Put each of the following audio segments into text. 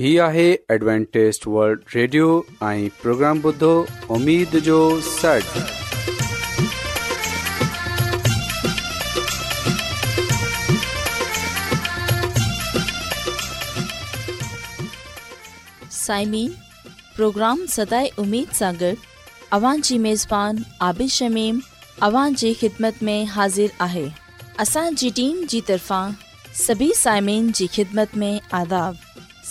मेज़बान आबिल शमीमत में हाज़िर आहे तरफ़ांइमेन خدمت ख़िदमत آداب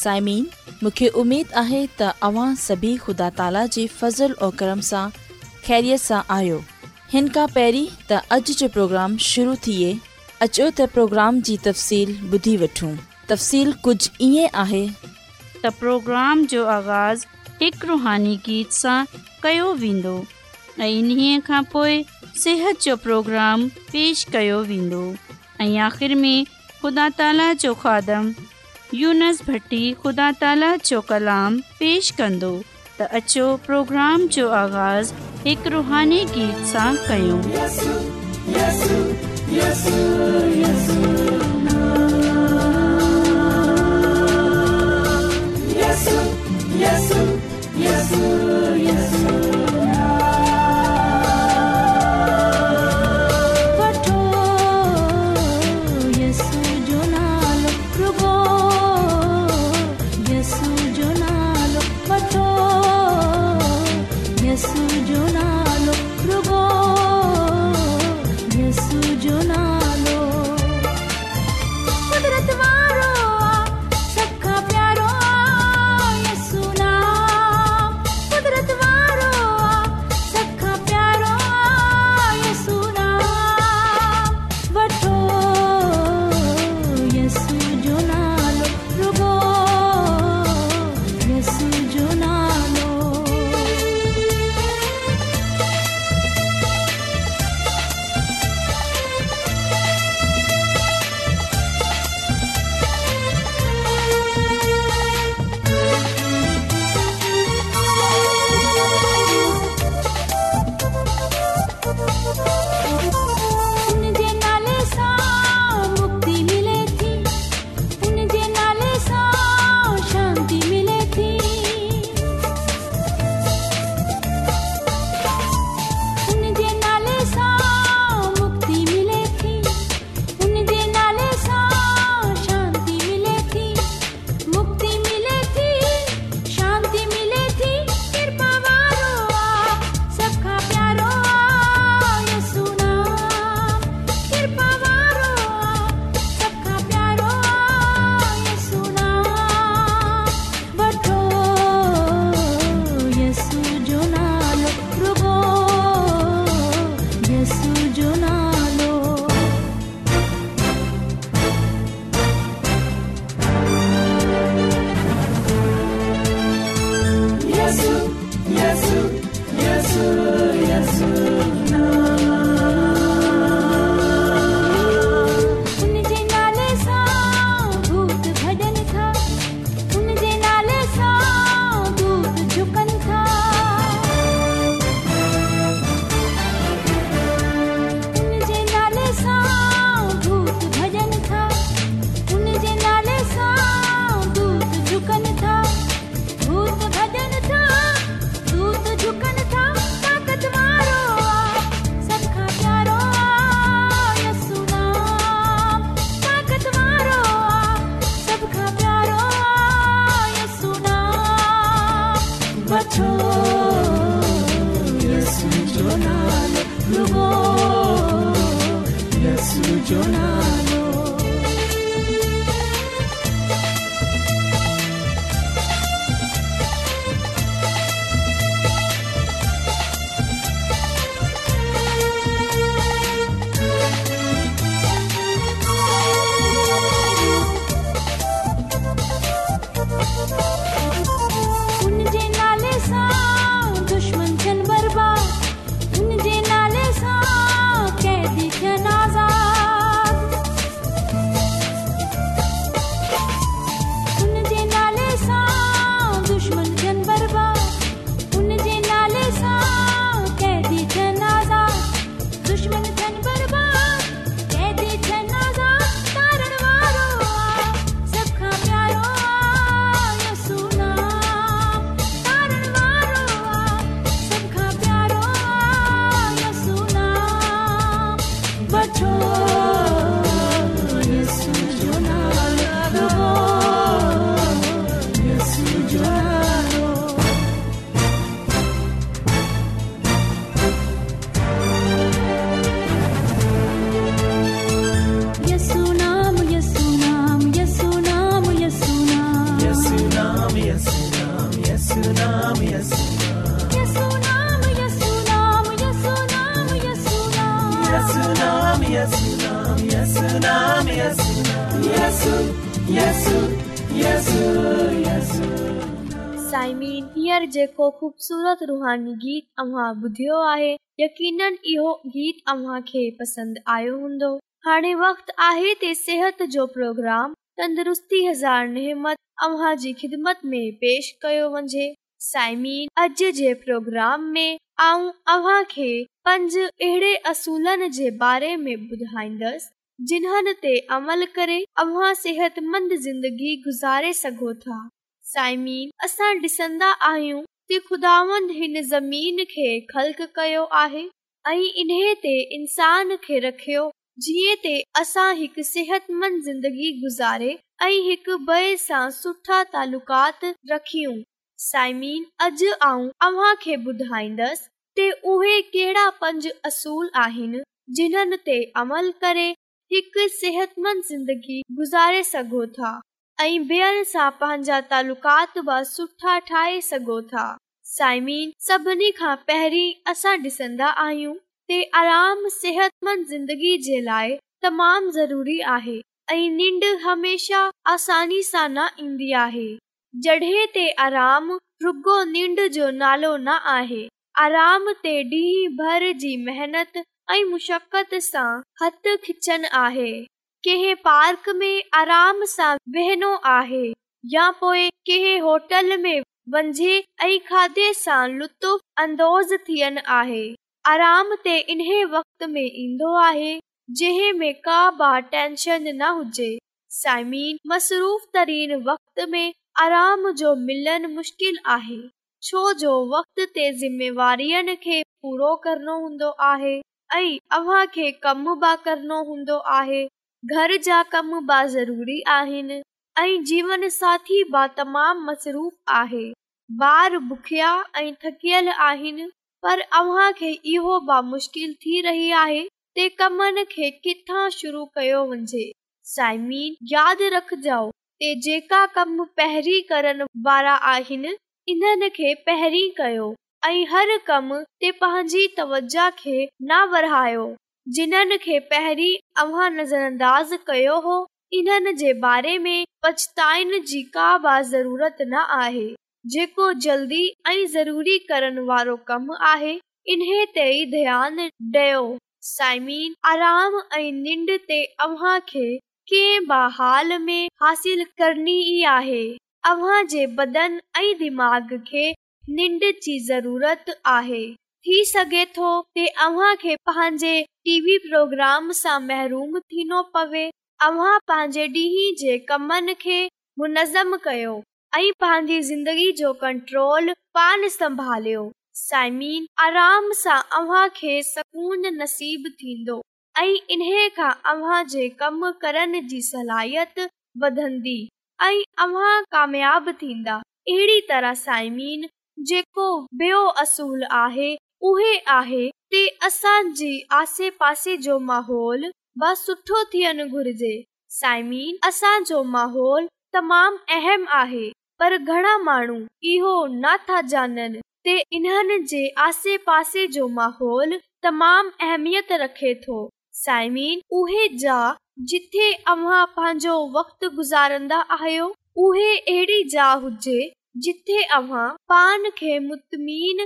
साइमीन मूंखे उमेदु आहे तव्हां सभी ख़ुदा ताला जे फज़ल ऐं करम सां ख़ैरियत सां आहियो हिन खां पहिरीं त अॼु जो प्रोग्राम शुरू थिए अचो त प्रोग्राम जी तफ़सील ॿुधी वठूं तफ़सील कुझु ईअं आहे त प्रोग्राम जो आगाज़ रुहानी कयो सिहत जो प्रोग्राम पेश कयो वेंदो में ख़ुदा ताला जो यूनस भट्टी ख़ुदा ताला जो कलाम पेश कंदो त अचो प्रोग्राम जो आगाज़ एक रुहानी गीत सां कयूं जेको ख़ूबसूरत आयो हूंदो आहे प्रोग्राम में ॿुधाईंदसि जिन्हनि ते अमल करे सेहतमंद ज़िंदगी गुज़ारे सघो था साइमीन असां ॾिसंदा आहियूं त हिन ज़मीन खे खुदा कयो आहे ऐं इन ते इंसान खे रखियो जीअं ते असां हिकु सिहतमंद ज़िंदगी गुज़ारे ऐं हिकु ॿिए सां सुठा तालुकात रखियूं साइमीन अॼु आऊं अव्हां खे ॿुधाईंदसि त उहे कहिड़ा पंज असूल आहिनि जिन्हनि ते अमल करे हिकु सिहतमंद ज़िंदगी गुज़ारे सघो था सां पंहिंजा तालुकात बि सुठा ठाहे सघो था साइमीन सभिनी खां पहिरीं असां डि॒संदा आहियूं सेहतमंद ज़िंदगी जे लाइ तमामु ज़रूरी आहे ऐं निंड हमेशा आसानी सां न ईंदी आहे जड॒हिं ते आराम रुगो निंड जो नालो न आहे आराम ते ॾींहं भर जी मेहनत ऐं मुशक़त सां हथु खिचन आहे लुत्फ अंदोज़ थियनि आहे इन वक़्त आहे जंहिं में टेंशन न हुजे साइमीन मसरूफ़ तरीन वक़्तश्किल आहे छो जो वक़्त ते ज़िमेवारीअ खे पूरो करणो हूंदो आहे कम बि करणो हूंदो आहे घर जा कम बि ज़रीन ऐं साथी बि तमाम मसरूफ़ आहे ॿार बुखिया ऐं थकियल आहिनि पर किथां शुरू कयो वञे सायमी यादि रखजो जेका कम पहिरीं करण वारा आहिनि इन्हनि खे पहिरीं कयो ऐं हर कम ते पंहिंजी तवज खे न बरायो जिन्हनि खे पहिरीं अव्हां नज़र अंदाज़ कयो हो इन्हनि जे बारे में पछताइन जी का बि ज़रूरत न आहे जल्दी ज़रूरी करण वारो कमु आहे इन ते ई ध्यानु ॾियो साइमीन आराम ऐं निंड ते अव्हां खे कंहिं बहाल में हासिल करणी आहे अव्हां जे बदन ऐं दिमाग़ खे निंड जी ज़रूरत आहे थी सघे थो पंहिंजे टी वी प्रोग्राम सां मुनम कयो ऐं पंहिंजी सुकून नसीब थींदो ऐं इन खां अव्हां जे कम करण जी सलाहियत थींदा अहिड़ी तरह साइमीन जेको बियो असूल आहे उहे माहोल बसि सुठो थियनि असांजो माहौल तमामु अहम आहे पर घणा माण्हू इहो नथा जाननि जे आसे पासे जो माहौल तमाम अहमियत रखे थो सायमन उहे जहा जिथे पंहिंजो वक़्त गुज़ार्दा आहियो उहे अहिड़ी जिथे पान खे मुतमिन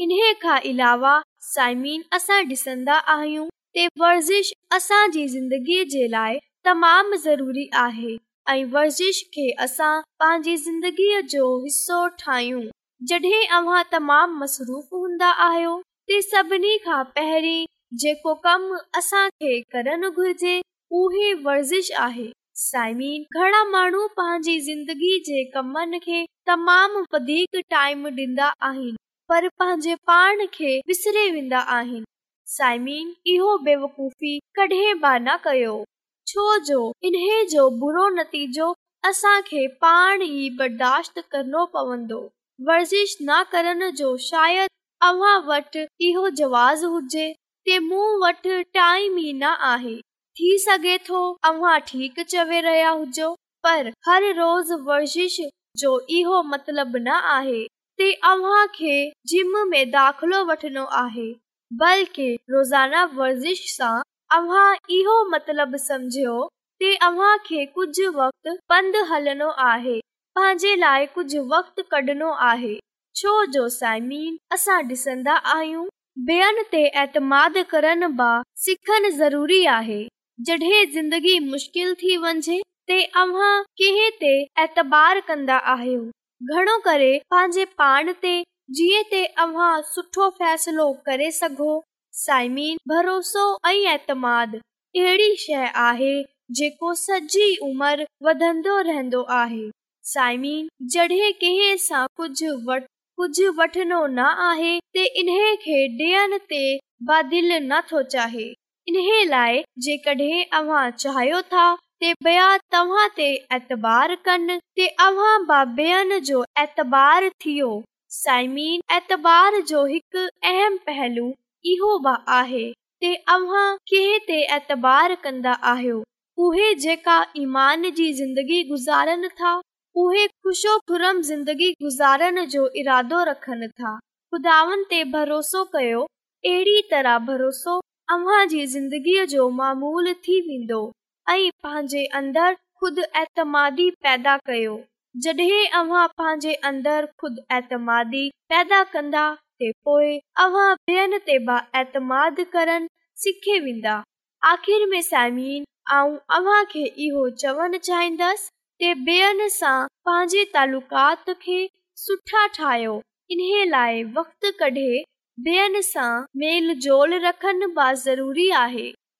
इन खां अलावा साइमीन असां ॾिसंदा आहियूं त वर्ज़िश असांजी ज़िंदगीअ जे लाइ तमामु ज़रूरी आहे ऐं वर्ज़िश खे असां पंहिंजी ज़िंदगीअ जो हिसो ठाहियूं जॾहिं अव्हां तमामु मसरूफ़ हूंदा आहियो त सभिनी खां पहिरीं जेको कम असांखे करणु घुरिजे उहे वर्ज़िश आहे साइमीन घणा माण्हू पंहिंजी ज़िंदगी जे कमनि खे तमामु वधीक टाइम ॾींदा आहिनि पर पंहिंजे पाण खे वेंदा आहिनि साइमीन इहो बेवकूफ़ी कॾहिं बि न कयो छो जो इन जो नतीजो पाण ई बर्दाश्त करणो पवंदो वर्ज़िश न करण जो अव्हां वटि इहो जवाज़ हुजे मूं वटि टाइम ई न आहे थी सघे थो रहिया हुजो पर हर रोज़ वर्ज़िश जो इहो मतलबु न आहे दाखिलो वठणो आहे बल्कि वर्ज़िश सां पंधु आहे पंहिंजे लाइ कुझु कढणो आहे छो जो साइमीन असां डिसंदा आहियूं ઘણો કરે પાજે પાણતે જીએતે અવા સઠો ફેસલો કરે સઘો સાયમીન ભરોસો અયતમાદ એડી શએ આહે જેકો સજી ઉમર વધંદો રહેંદો આહે સાયમીન જડે કે સા કુજ વટ કુજ વઠનો ના આહે તે ઇને ખેડનતે બાદિલ ન સોચાહે ઇને લાય જે કઢે અવા ચાહયો થા ऐतार थियो अंदा आहियोमान जी ज़िंदगी गुज़ारनि जो इरादो रखनि था भरोसो कयो अहिड़ी तरह भरोसो मामूल थी वेंदो पंहिंजे अंदर ख़ुदि ऐतमादी पैदा कयो जडहिं अवां पंहिंजे अंदर ख़ुदि एतमादी पैदा कंदा आखिर इहो चवन चाहींदसि पंहिंजे तालुकात कढे ॿियनि सां मेल झोल रखनि ज़रूरी आहे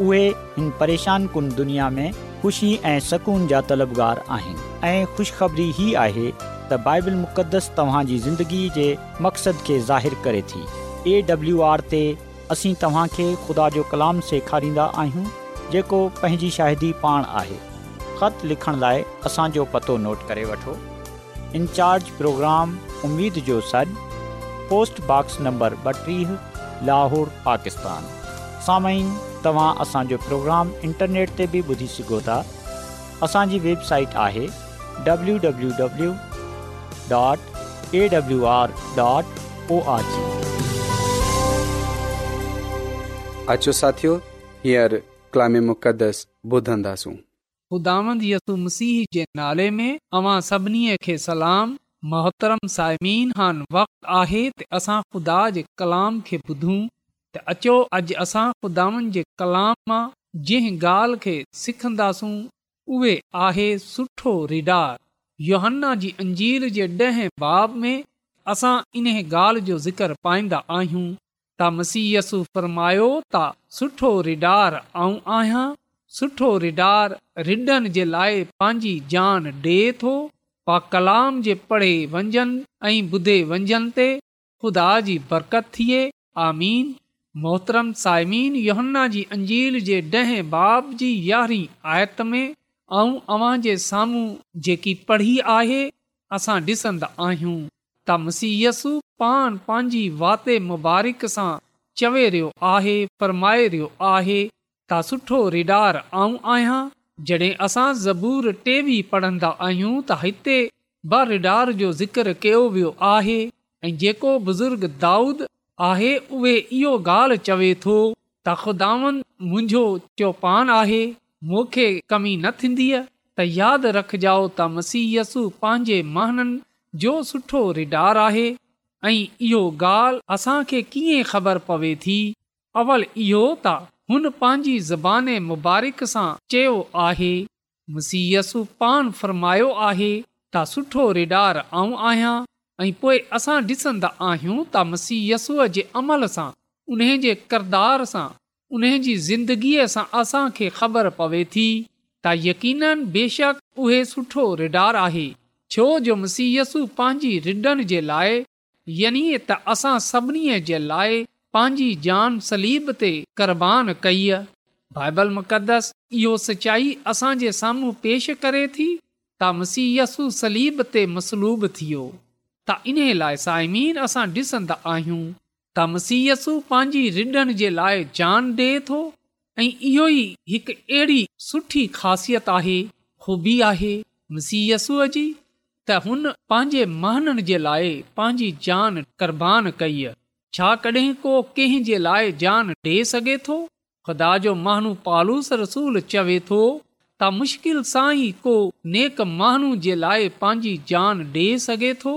उहे हिन परेशान कुन दुनिया में ख़ुशी ऐं सुकून जा तलबगार आहिनि ऐं ख़ुशिख़री ई आहे त बाइबिल मुक़दस तव्हांजी ज़िंदगी जे मक़सद खे ज़ाहिर करे थी ए डब्ल्यू आर ते असीं तव्हांखे ख़ुदा जो कलाम सेखारींदा आहियूं जेको पंहिंजी शाहिदी पाण आहे ख़त लिखण लाइ असांजो पतो नोट करे वठो इनचार्ज प्रोग्राम उमेद जो सॾु पोस्टबॉक्स नंबर ॿटीह लाहौर पाकिस्तान सामी तव्हां असांजो प्रोग्राम इंटरनेट ते बि ॿुधी सघो था असांजी वेबसाइट आहे असां ख़ुदा जे कलाम खे ॿुधूं अचो अॼु असां ख़ुदानि जे कलाम मां जंहिं ॻाल्हि खे सिखंदासूं उहे आहे सुठो रिडार योहन्ना जी अंजील जे ॾहें बाब में असां इन ॻाल्हि जो ज़िक्र पाईंदा आहियूं तव्हां फ़र्मायो त सुठो रिडार आऊं आहियां सुठो रिडार रिडनि जे लाइ पंहिंजी जान ॾे थो पा कलाम जे पढ़े वञनि ऐं ॿुधे वंजनि ते ख़ुदा जी बरकत थिए आमीन मोहतरम साइमीन योहन्ना जी अंजील जे ॾहें बाब जी आयत में ऐं साम्हूं जेकी पढ़ी आहे असां ॾिसंदा आहियूं त पंहिंजी वाते मुबारक सां चवे रहियो आहे फरमाए रहियो आहे त सुठो रिडार ज़बूर टेवी पढ़ंदा आहियूं त हिते ब रिडार जो ज़िक्र कयो वियो आहे ऐं जेको बुज़ुर्ग दाऊद आहे उहे इहो ॻाल्हि चवे थो त ख़ुदावन मुंहिंजो चौपान आहे मूंखे कमी न थींदी त यादि रखजाओ त मसीयसु पंहिंजे महननि जो सुठो रिडार आहे ऐं इहो ॻाल्हि असांखे कीअं ख़बर पवे थी अवल इहो त हुन पंहिंजी ज़बान मुबारक सां चयो आहे मसीयसु पान फ़रमायो आहे त सुठो रिडार आऊं आहियां ऐं पोइ असां ॾिसंदा आहियूं त मसीयसुअ जे अमल सां उन जे किरदार सां उन जी ज़िंदगीअ सां असांखे ख़बर पवे थी त यकीन बेशक उहे सुठो रिडार आहे छो जो मसीयसु पंहिंजी रिडन जे लाइ यानि त असां सभिनी जे लाइ पंहिंजी जान सलीब ते क़ुर्बान कई बाइबल मुक़दस इहो सचाई असांजे साम्हूं पेश करे थी त मसीयसु सलीब ते मसलूब थियो त इन लाइ साइमीन असां ॾिसंदा आहियूं त मसीयसु पंहिंजी रिड़न जे लाइ जान दे थो ऐं इहो ई हिकु अहिड़ी सुठी ख़ासियत आहे खूबी आहे मसीयसुअ जी त हुन पंहिंजे महाननि जे लाइ पंहिंजी जान कुर्बान कई आहे को कंहिं जे लाइ जान ॾे सघे थो ख़ुदा जो महानू पालूस रसूल चवे थो त मुश्किल सां ई को नेक महानू जे लाइ पंहिंजी जान ॾे सघे थो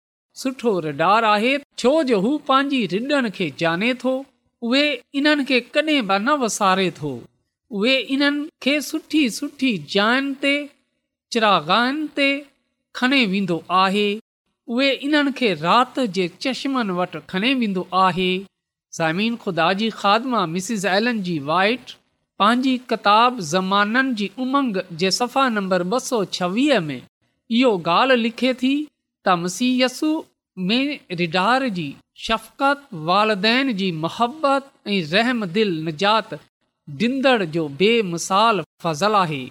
सुठो रडार आहे छो जो हू पंहिंजी रिॾनि खे जाने थो उहे इन्हनि खे कॾहिं बि न वसारे थो उहे इन्हनि खे सुठी सुठी जाइनि ते चिरागायन ते खणे वेंदो आहे उहे इन्हनि खे राति जे चश्मनि वटि खणे वेंदो आहे ज़मीन ख़ुदा जी ख़ादमा मिसिस एलन जी वाइट पंहिंजी किताब ज़माननि जी उमंग जे सफ़ा नंबर ॿ सौ छवीह में इहो ॻाल्हि लिखे थी तमसीयसु में रिडार जी शफ़क़त वालदेन जी मुहबत ऐं रहम निजात जो बेमिसाल फज़ल आहे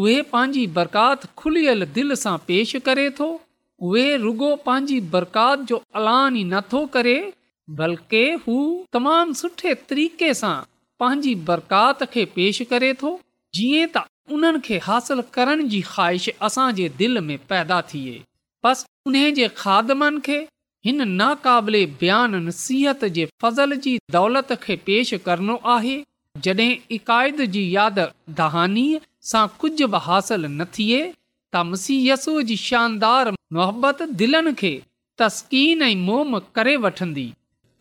उहे पंहिंजी बरकात खुलियल दिलि सां पेश करे थो उहे रुगो पंहिंजी बरकात जो ऐलान ई नथो करे बल्कि हू तमामु सुठे तरीक़े सां पंहिंजी बरकात खे पेश करे थो जीअं त उन्हनि खे हासिल करण जी ख़्वाहिश असांजे दिलि में पैदा थिए बसि उन जे खादमनि खे हिन नाक़ाबिले बयान नसीहत जे फज़ल जी दौलत खे पेश करणो आहे जॾहिं इकाइद जी यादि दहानी सां कुझु बि हासिल न थिए त मसीयसूअ जी शानदार मोहबत दिलनि खे तस्कीन ऐं मोहम करे वठंदी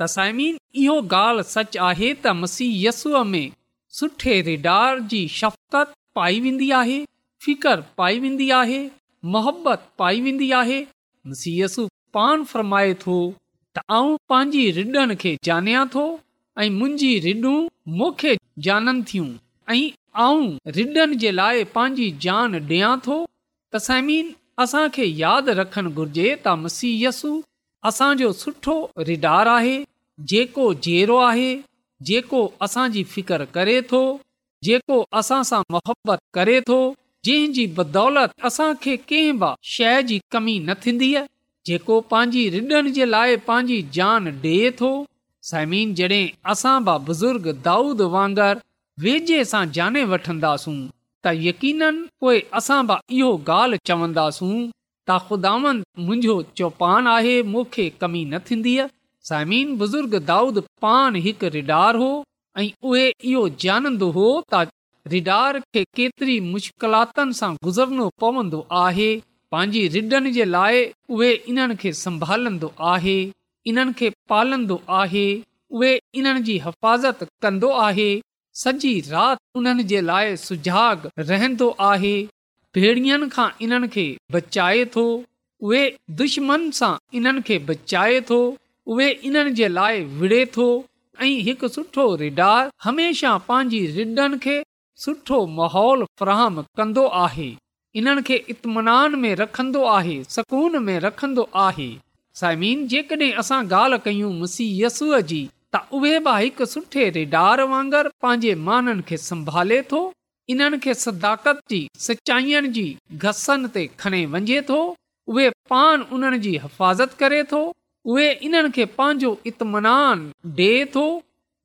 तसाइमीन इहो ॻाल्हि सच आहे त मसीयसूअ में सुठे रिडार जी शफ़क़त पाई वेंदी आहे फिकर पाई वेंदी आहे मोहबत पाई वेंदी आहे मसीयसु पाण फ़र्माए थो त आऊं पंहिंजी रिॾनि खे ॼाणियां थो ऐं मुंहिंजी रिडूं मूंखे जाननि थियूं ऐं आऊं रिडनि जे लाइ पंहिंजी जान ॾियां थो त समीन असांखे यादि रखणु घुर्जे त मसीयसु असांजो सुठो रिडार आहे जेको जहिड़ो आहे जेको असांजी फिकर करे थो जेको असां सां मोहबत करे थो जंहिंजी बदौलत असांखे कंहिं बि शइ जी कमी न थींदी आहे जेको पंहिंजी रिडनि जे लाइ पंहिंजी जान डे॒ साइमीन जॾहिं असां बि बुज़ुर्ग दाऊद वांगर वेझे सां जाने वठंदासूं त यकीननि पोइ असां बि इहो ॻाल्हि चवंदासूं त ख़ुदान मुंहिंजो चौपान आहे मूंखे कमी न थींदी आहे बुज़ुर्ग दाऊद पान हिकु रिडार हो ऐं उहे इहो हो त रिडार खे केतिरी मुश्किलातनि सां गुज़रणो पवंदो आहे पंहिंजी रिडनि जे लाइ उहे इन्हनि खे संभालंदो आहे इन्हनि खे पालंदो आहे उहे इन्हनि जी हिफ़ाज़त कंदो आहे सॼी राति उन्हनि जे लाइ सुजाॻ रहंदो आहे भेड़ीअ खां इन्हनि खे बचाए थो उहे दुश्मन सां इन्हनि खे बचाए थो उहे इन्हनि जे लाइ विड़े थो ऐं हिकु सुठो रिडार हमेशह पंहिंजी रिडनि खे सुठो माहौल फ्राहम कंदो आहे इन्हनि खे इत्मनान में रखंदो आहे सकून में रखंदो आहे साइमीन जेकॾहिं असां ॻाल्हि कयूं मसीयसूअ जी त उहे बि हिकु सुठे रिडार वांगुरु पंहिंजे माननि खे संभाले थो इन्हनि खे सदाकत जी सचाईअनि जी घसनि ते खणे वञे थो उहे पान उन्हनि जी हिफ़ाज़त करे थो उहे इन्हनि खे पंहिंजो इतमान ॾिए थो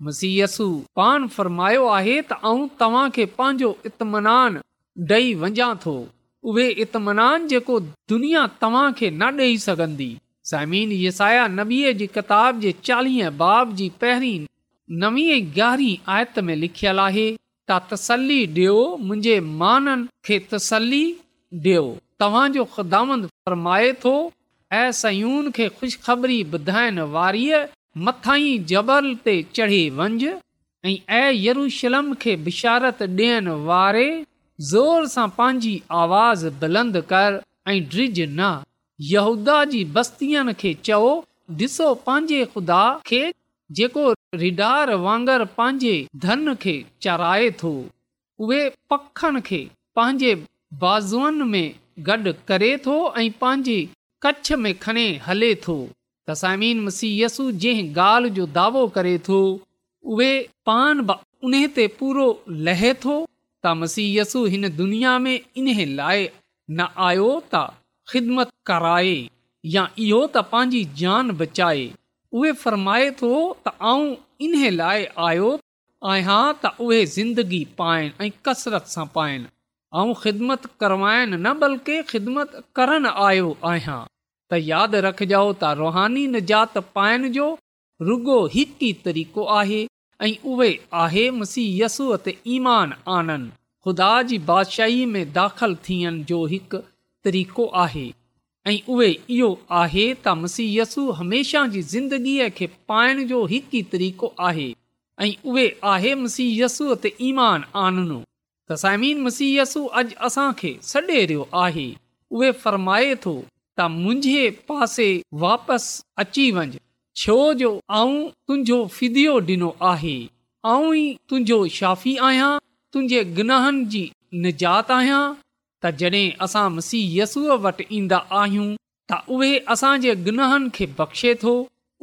पान फ़रमायो आहे तव्हांखे पंहिंजो इतमान ॾेई वञा थो उहे किताब जे चालीह बाब जी पहिरीं ॻ्यारहीं आयत में लिखियल आहे तसली मुंहिंजे माननि खे तसली तव्हांजो ख़ुदा फ़रमाए थो ऐं ख़ुश ख़ुशख़बरी ॿुधाइण वारीअ मथांई जबल ते चढ़ी वंझि ऐं यरूशलम खे बिशारत ॾियण वारे ज़ोर सां पंहिंजी आवाज़ बुलंद कर ऐं ड्रिज न यहूदा जी बस्तीअ खे चओ डि॒सो पंहिंजे ख़ुदा खे जेको रिडार वांगर पंहिंजे धन खे चराए थो उहे पखनि खे पंहिंजे बाज़ुअनि में गॾु करे थो ऐं पंहिंजे कच्छ में खणी हले थो तसामीन मसीयसु जंहिं ॻाल्हि जो दावो करे थो उहे पान ते पूरो लहे थो त मसीयसु हिन दुनिया में इन्हे लाइ न आयो त ख़िदमत कराए या इहो त पंहिंजी जान बचाए उहे फरमाए थो त ऐं इन्हे लाइ आयो आहियां त उहे ज़िंदगी पाइण ऐं कसरत सां पाइण ऐं ख़िदमत करवाइण न बल्कि ख़िदमत करणु आयो आहियां त यादि रखिजा त रुहानी निजात पाइण जो रुगो हिकु ई तरीक़ो आहे ऐं उहे आहे मसीहयसूअ त ईमान आननि ख़ुदा जी बादशाही में दाख़िल थियण जो हिकु तरीक़ो आहे ऐं उहे इहो आहे त मसीयसु हमेशा जी ज़िंदगीअ खे पाइण जो हिकु ई तरीक़ो आहे ऐं उहे आहे मसीहयसूअ त ईमान आननि तसाइमीन मसीय यसु अॼु असां खे सॾे॒ आहे उहे फ़र्माए थो त मुंहिंजे पासे वापसि अची वञु छोजो आऊं तुंहिंजो फिदियो ॾिनो आहे आऊं ई तुंहिंजो शाफ़ी आहियां तुंहिंजे गिनाहन जी निजात आहियां त जॾहिं असां मसीहयसूअ वटि ईंदा आहियूं त उहे असांजे गुनाहन खे बख़्शे थो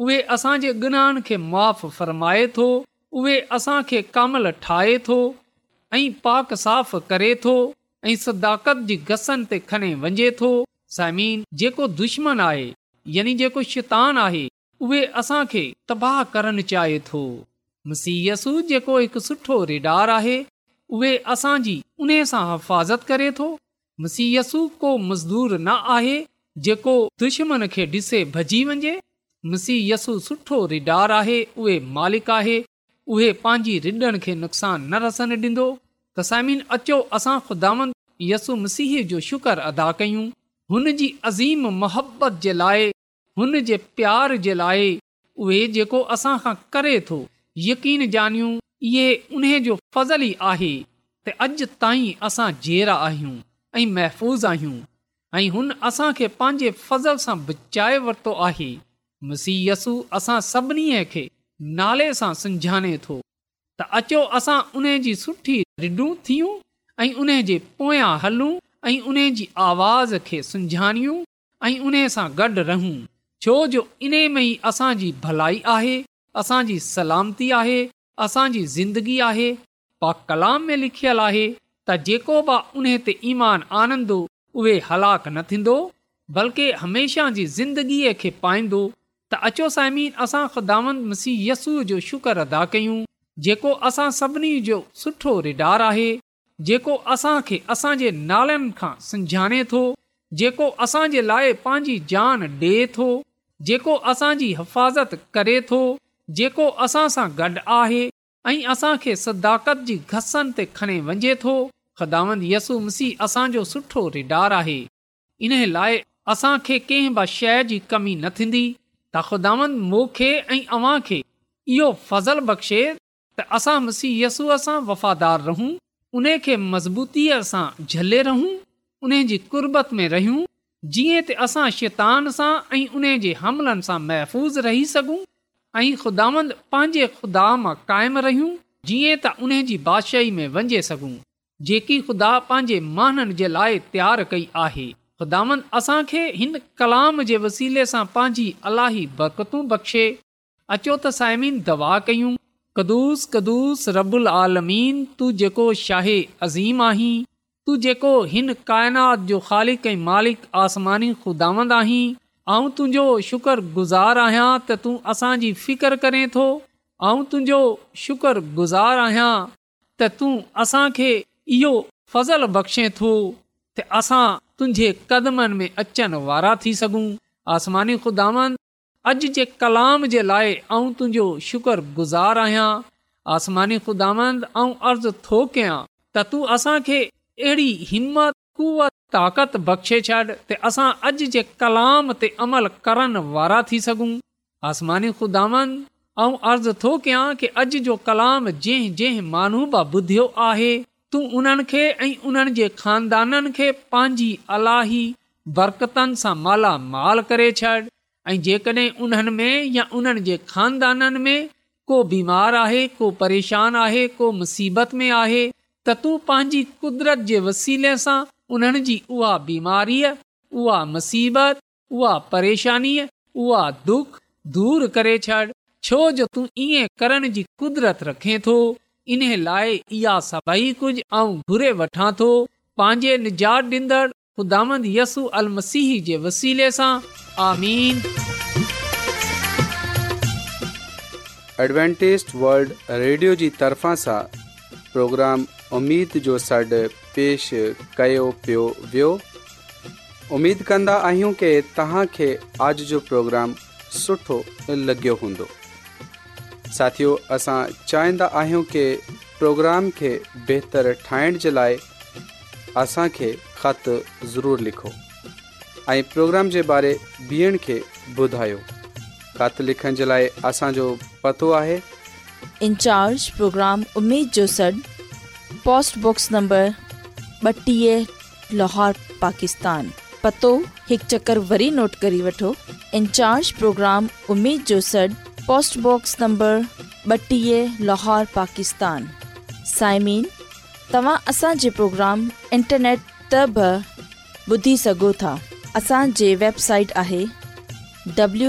उहे असांजे गुनाहन खे माफ़ फ़र्माए थो उहे असां कमल ठाहे थो ऐं पाक साफ़ करे थो ऐं सदाकत जी गसनि ते खणे वञे थो साइमीन जेको दुश्मन आहे यानी जेको शैतान आहे उहे असां खे तबाह करणु चाहे थो मसीयसु जेको हिकु सुठो रिडार आहे उहे असांजी उन सां हिफ़ाज़त करे थो मसीयसु को मज़दूर न आहे जेको दुश्मन खे ॾिसे भॼी वञे मसीयसु सुठो रिडार आहे उहे मालिक आहे उहे पंहिंजी रिडनि खे नुक़सान न रसन ॾींदो त साइमीन अचो असां ख़ुदा यसु मसीह जो शुक्र अदा कयूं हुन जी अज़ीम मोहबत जे लाइ हुन जे प्यार जे लाइ उहे जेको असां खां करे थो यकीन ॼानियूं इहे उन जो फज़ल ई आहे त अॼु ताईं असां जेरा आहियूं ऐं महफ़ूज़ आहियूं ऐं हुन असांखे पंहिंजे फज़ल सां बचाए वरितो आहे मसीयसु असां सभिनी खे नाले सां समझाणे थो त अचो असां उन जी सुठी रिडू थियूं ऐं उन जे पोयां ऐं उन जी आवाज़ खे सुञाणियूं ऐं उन सां गॾु रहूं छो जो इन में ई असांजी भलाई आहे असांजी सलामती आहे असांजी ज़िंदगी आहे पा कलाम में लिखियलु आहे त जेको बि उन ते ईमान आनंदो उहे हलाक न थींदो बल्कि हमेशा जी ज़िंदगीअ खे पाईंदो त अचो साइमी असां ख़ुदांद मसीह यसूअ जो शुक्र अदा कयूं जेको असां सभिनी जो सुठो रिडार आहे जेको असांखे असांजे नालनि खां समझाणे थो जेको असांजे लाइ पंहिंजी जान डे थो जेको असांजी हिफ़ाज़त करे थो जेको असां सां गॾु आहे ऐं असांखे सदाकत जी घसनि ते खणे वञे थो ख़दामंद यसु मसीह असांजो सुठो रिडार आहे इन लाइ असांखे कंहिं बि शइ जी कमी न थींदी त ख़ुदांद मोह ऐं अव्हां खे इहो फज़ल बख़्शे त असां मसीह यसूअ सां वफ़ादार रहूं उन खे मज़बूतीअ सां झले रहूं उन जी कुरबत में रहियूं जीअं त असां शैतान सां ऐं उन्हीअ जे हमलनि सां महफ़ूज़ रही सघूं ऐं ख़ुदांद पंहिंजे ख़ुदा मां क़ाइमु रहियूं जीअं त उन जी बादशाही में वञे सघूं जेकी ख़ुदा पंहिंजे माननि जे लाइ तयारु कई आहे ख़ुदांद असां खे हिन कलाम जे वसीले सां पंहिंजी अलाही बरकतूं बख़्शे अचो त साइमीन दवा कयूं कदुस कदुस रबुल आलमीन तू जेको शाहे अज़ीम आहीं तू जेको हिन काइनात जो ख़ालिक ऐं मालिक आसमानी ख़ुदांद आहीं तुंहिंजो शुकुर गुज़ार आहियां त तूं असांजी फिकिर करें थो ऐं तुंहिंजो शुकुर गुज़ार आहियां त तूं असांखे इहो फज़ल बख़्शे थो त असां तुंहिंजे कदमनि में अचनि वारा थी सघूं आसमानी ख़ुदांद अॼु जे कलाम जे लाइ ऐं तुंहिंजो शुकुर गुज़ार आहियां आसमानी खुदांद अर्ज़ु थो कयां त तूं असांखे अहिड़ी हिमत कुवत ताक़त बख़्शे छॾ ते असां अॼु जे कलाम ते अमल करण वारा थी सघूं आसमानी ख़ुदांद अर्ज़ु थो कयां की अॼु जो कलाम जंहिं जंहिं मानू बि ॿुधियो आहे तूं उन्हनि खे ऐं उन्हनि जे खानदाननि खे पंहिंजी अलाही बरकतनि सां मालामाल करे छॾ ऐं जेकॾहिं उन्हनि में या उन्हनि जे में को बीमार आहे को परेशान आहे को मुसीबत में आहे त तू पंहिंजी कुदरत जे वसीले सां उन्हनि जी उहा दुख दूर करे छॾ छो जो तू ई करण जी कुदरत रखे थो इन लाइ इहा सभई कुझु घुरे वठां थो पंहिंजे निजात ख़ुदा यसू अल जे वसीले सां एडवेंटेज वल्ड रेडियो जी तरफ़ा सां प्रोग्राम उमेद जो सॾु पेश कयो पियो वियो उमेदु कंदा आहियूं की तव्हांखे آج جو پروگرام सुठो लॻियो हूंदो साथियो असां चाहींदा आहियूं की پروگرام खे बहितरु ठाहिण जे लाइ असांखे خط ضرور लिखो इन प्रोग्राम पोस्टबॉक्स नंबर ॿटीह लाहौर पाकिस्तान पतो हिकु चकर प्रोग्राम साइमीन तव्हां असांजे प्रोग्राम इंटरनेट त ॿुधी सघो था असांजे वेबसाइट आहे वरी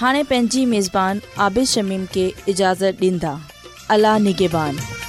हाणे पंहिंजी عابد आबिशमीम खे اجازت ॾींदा अला निगिबान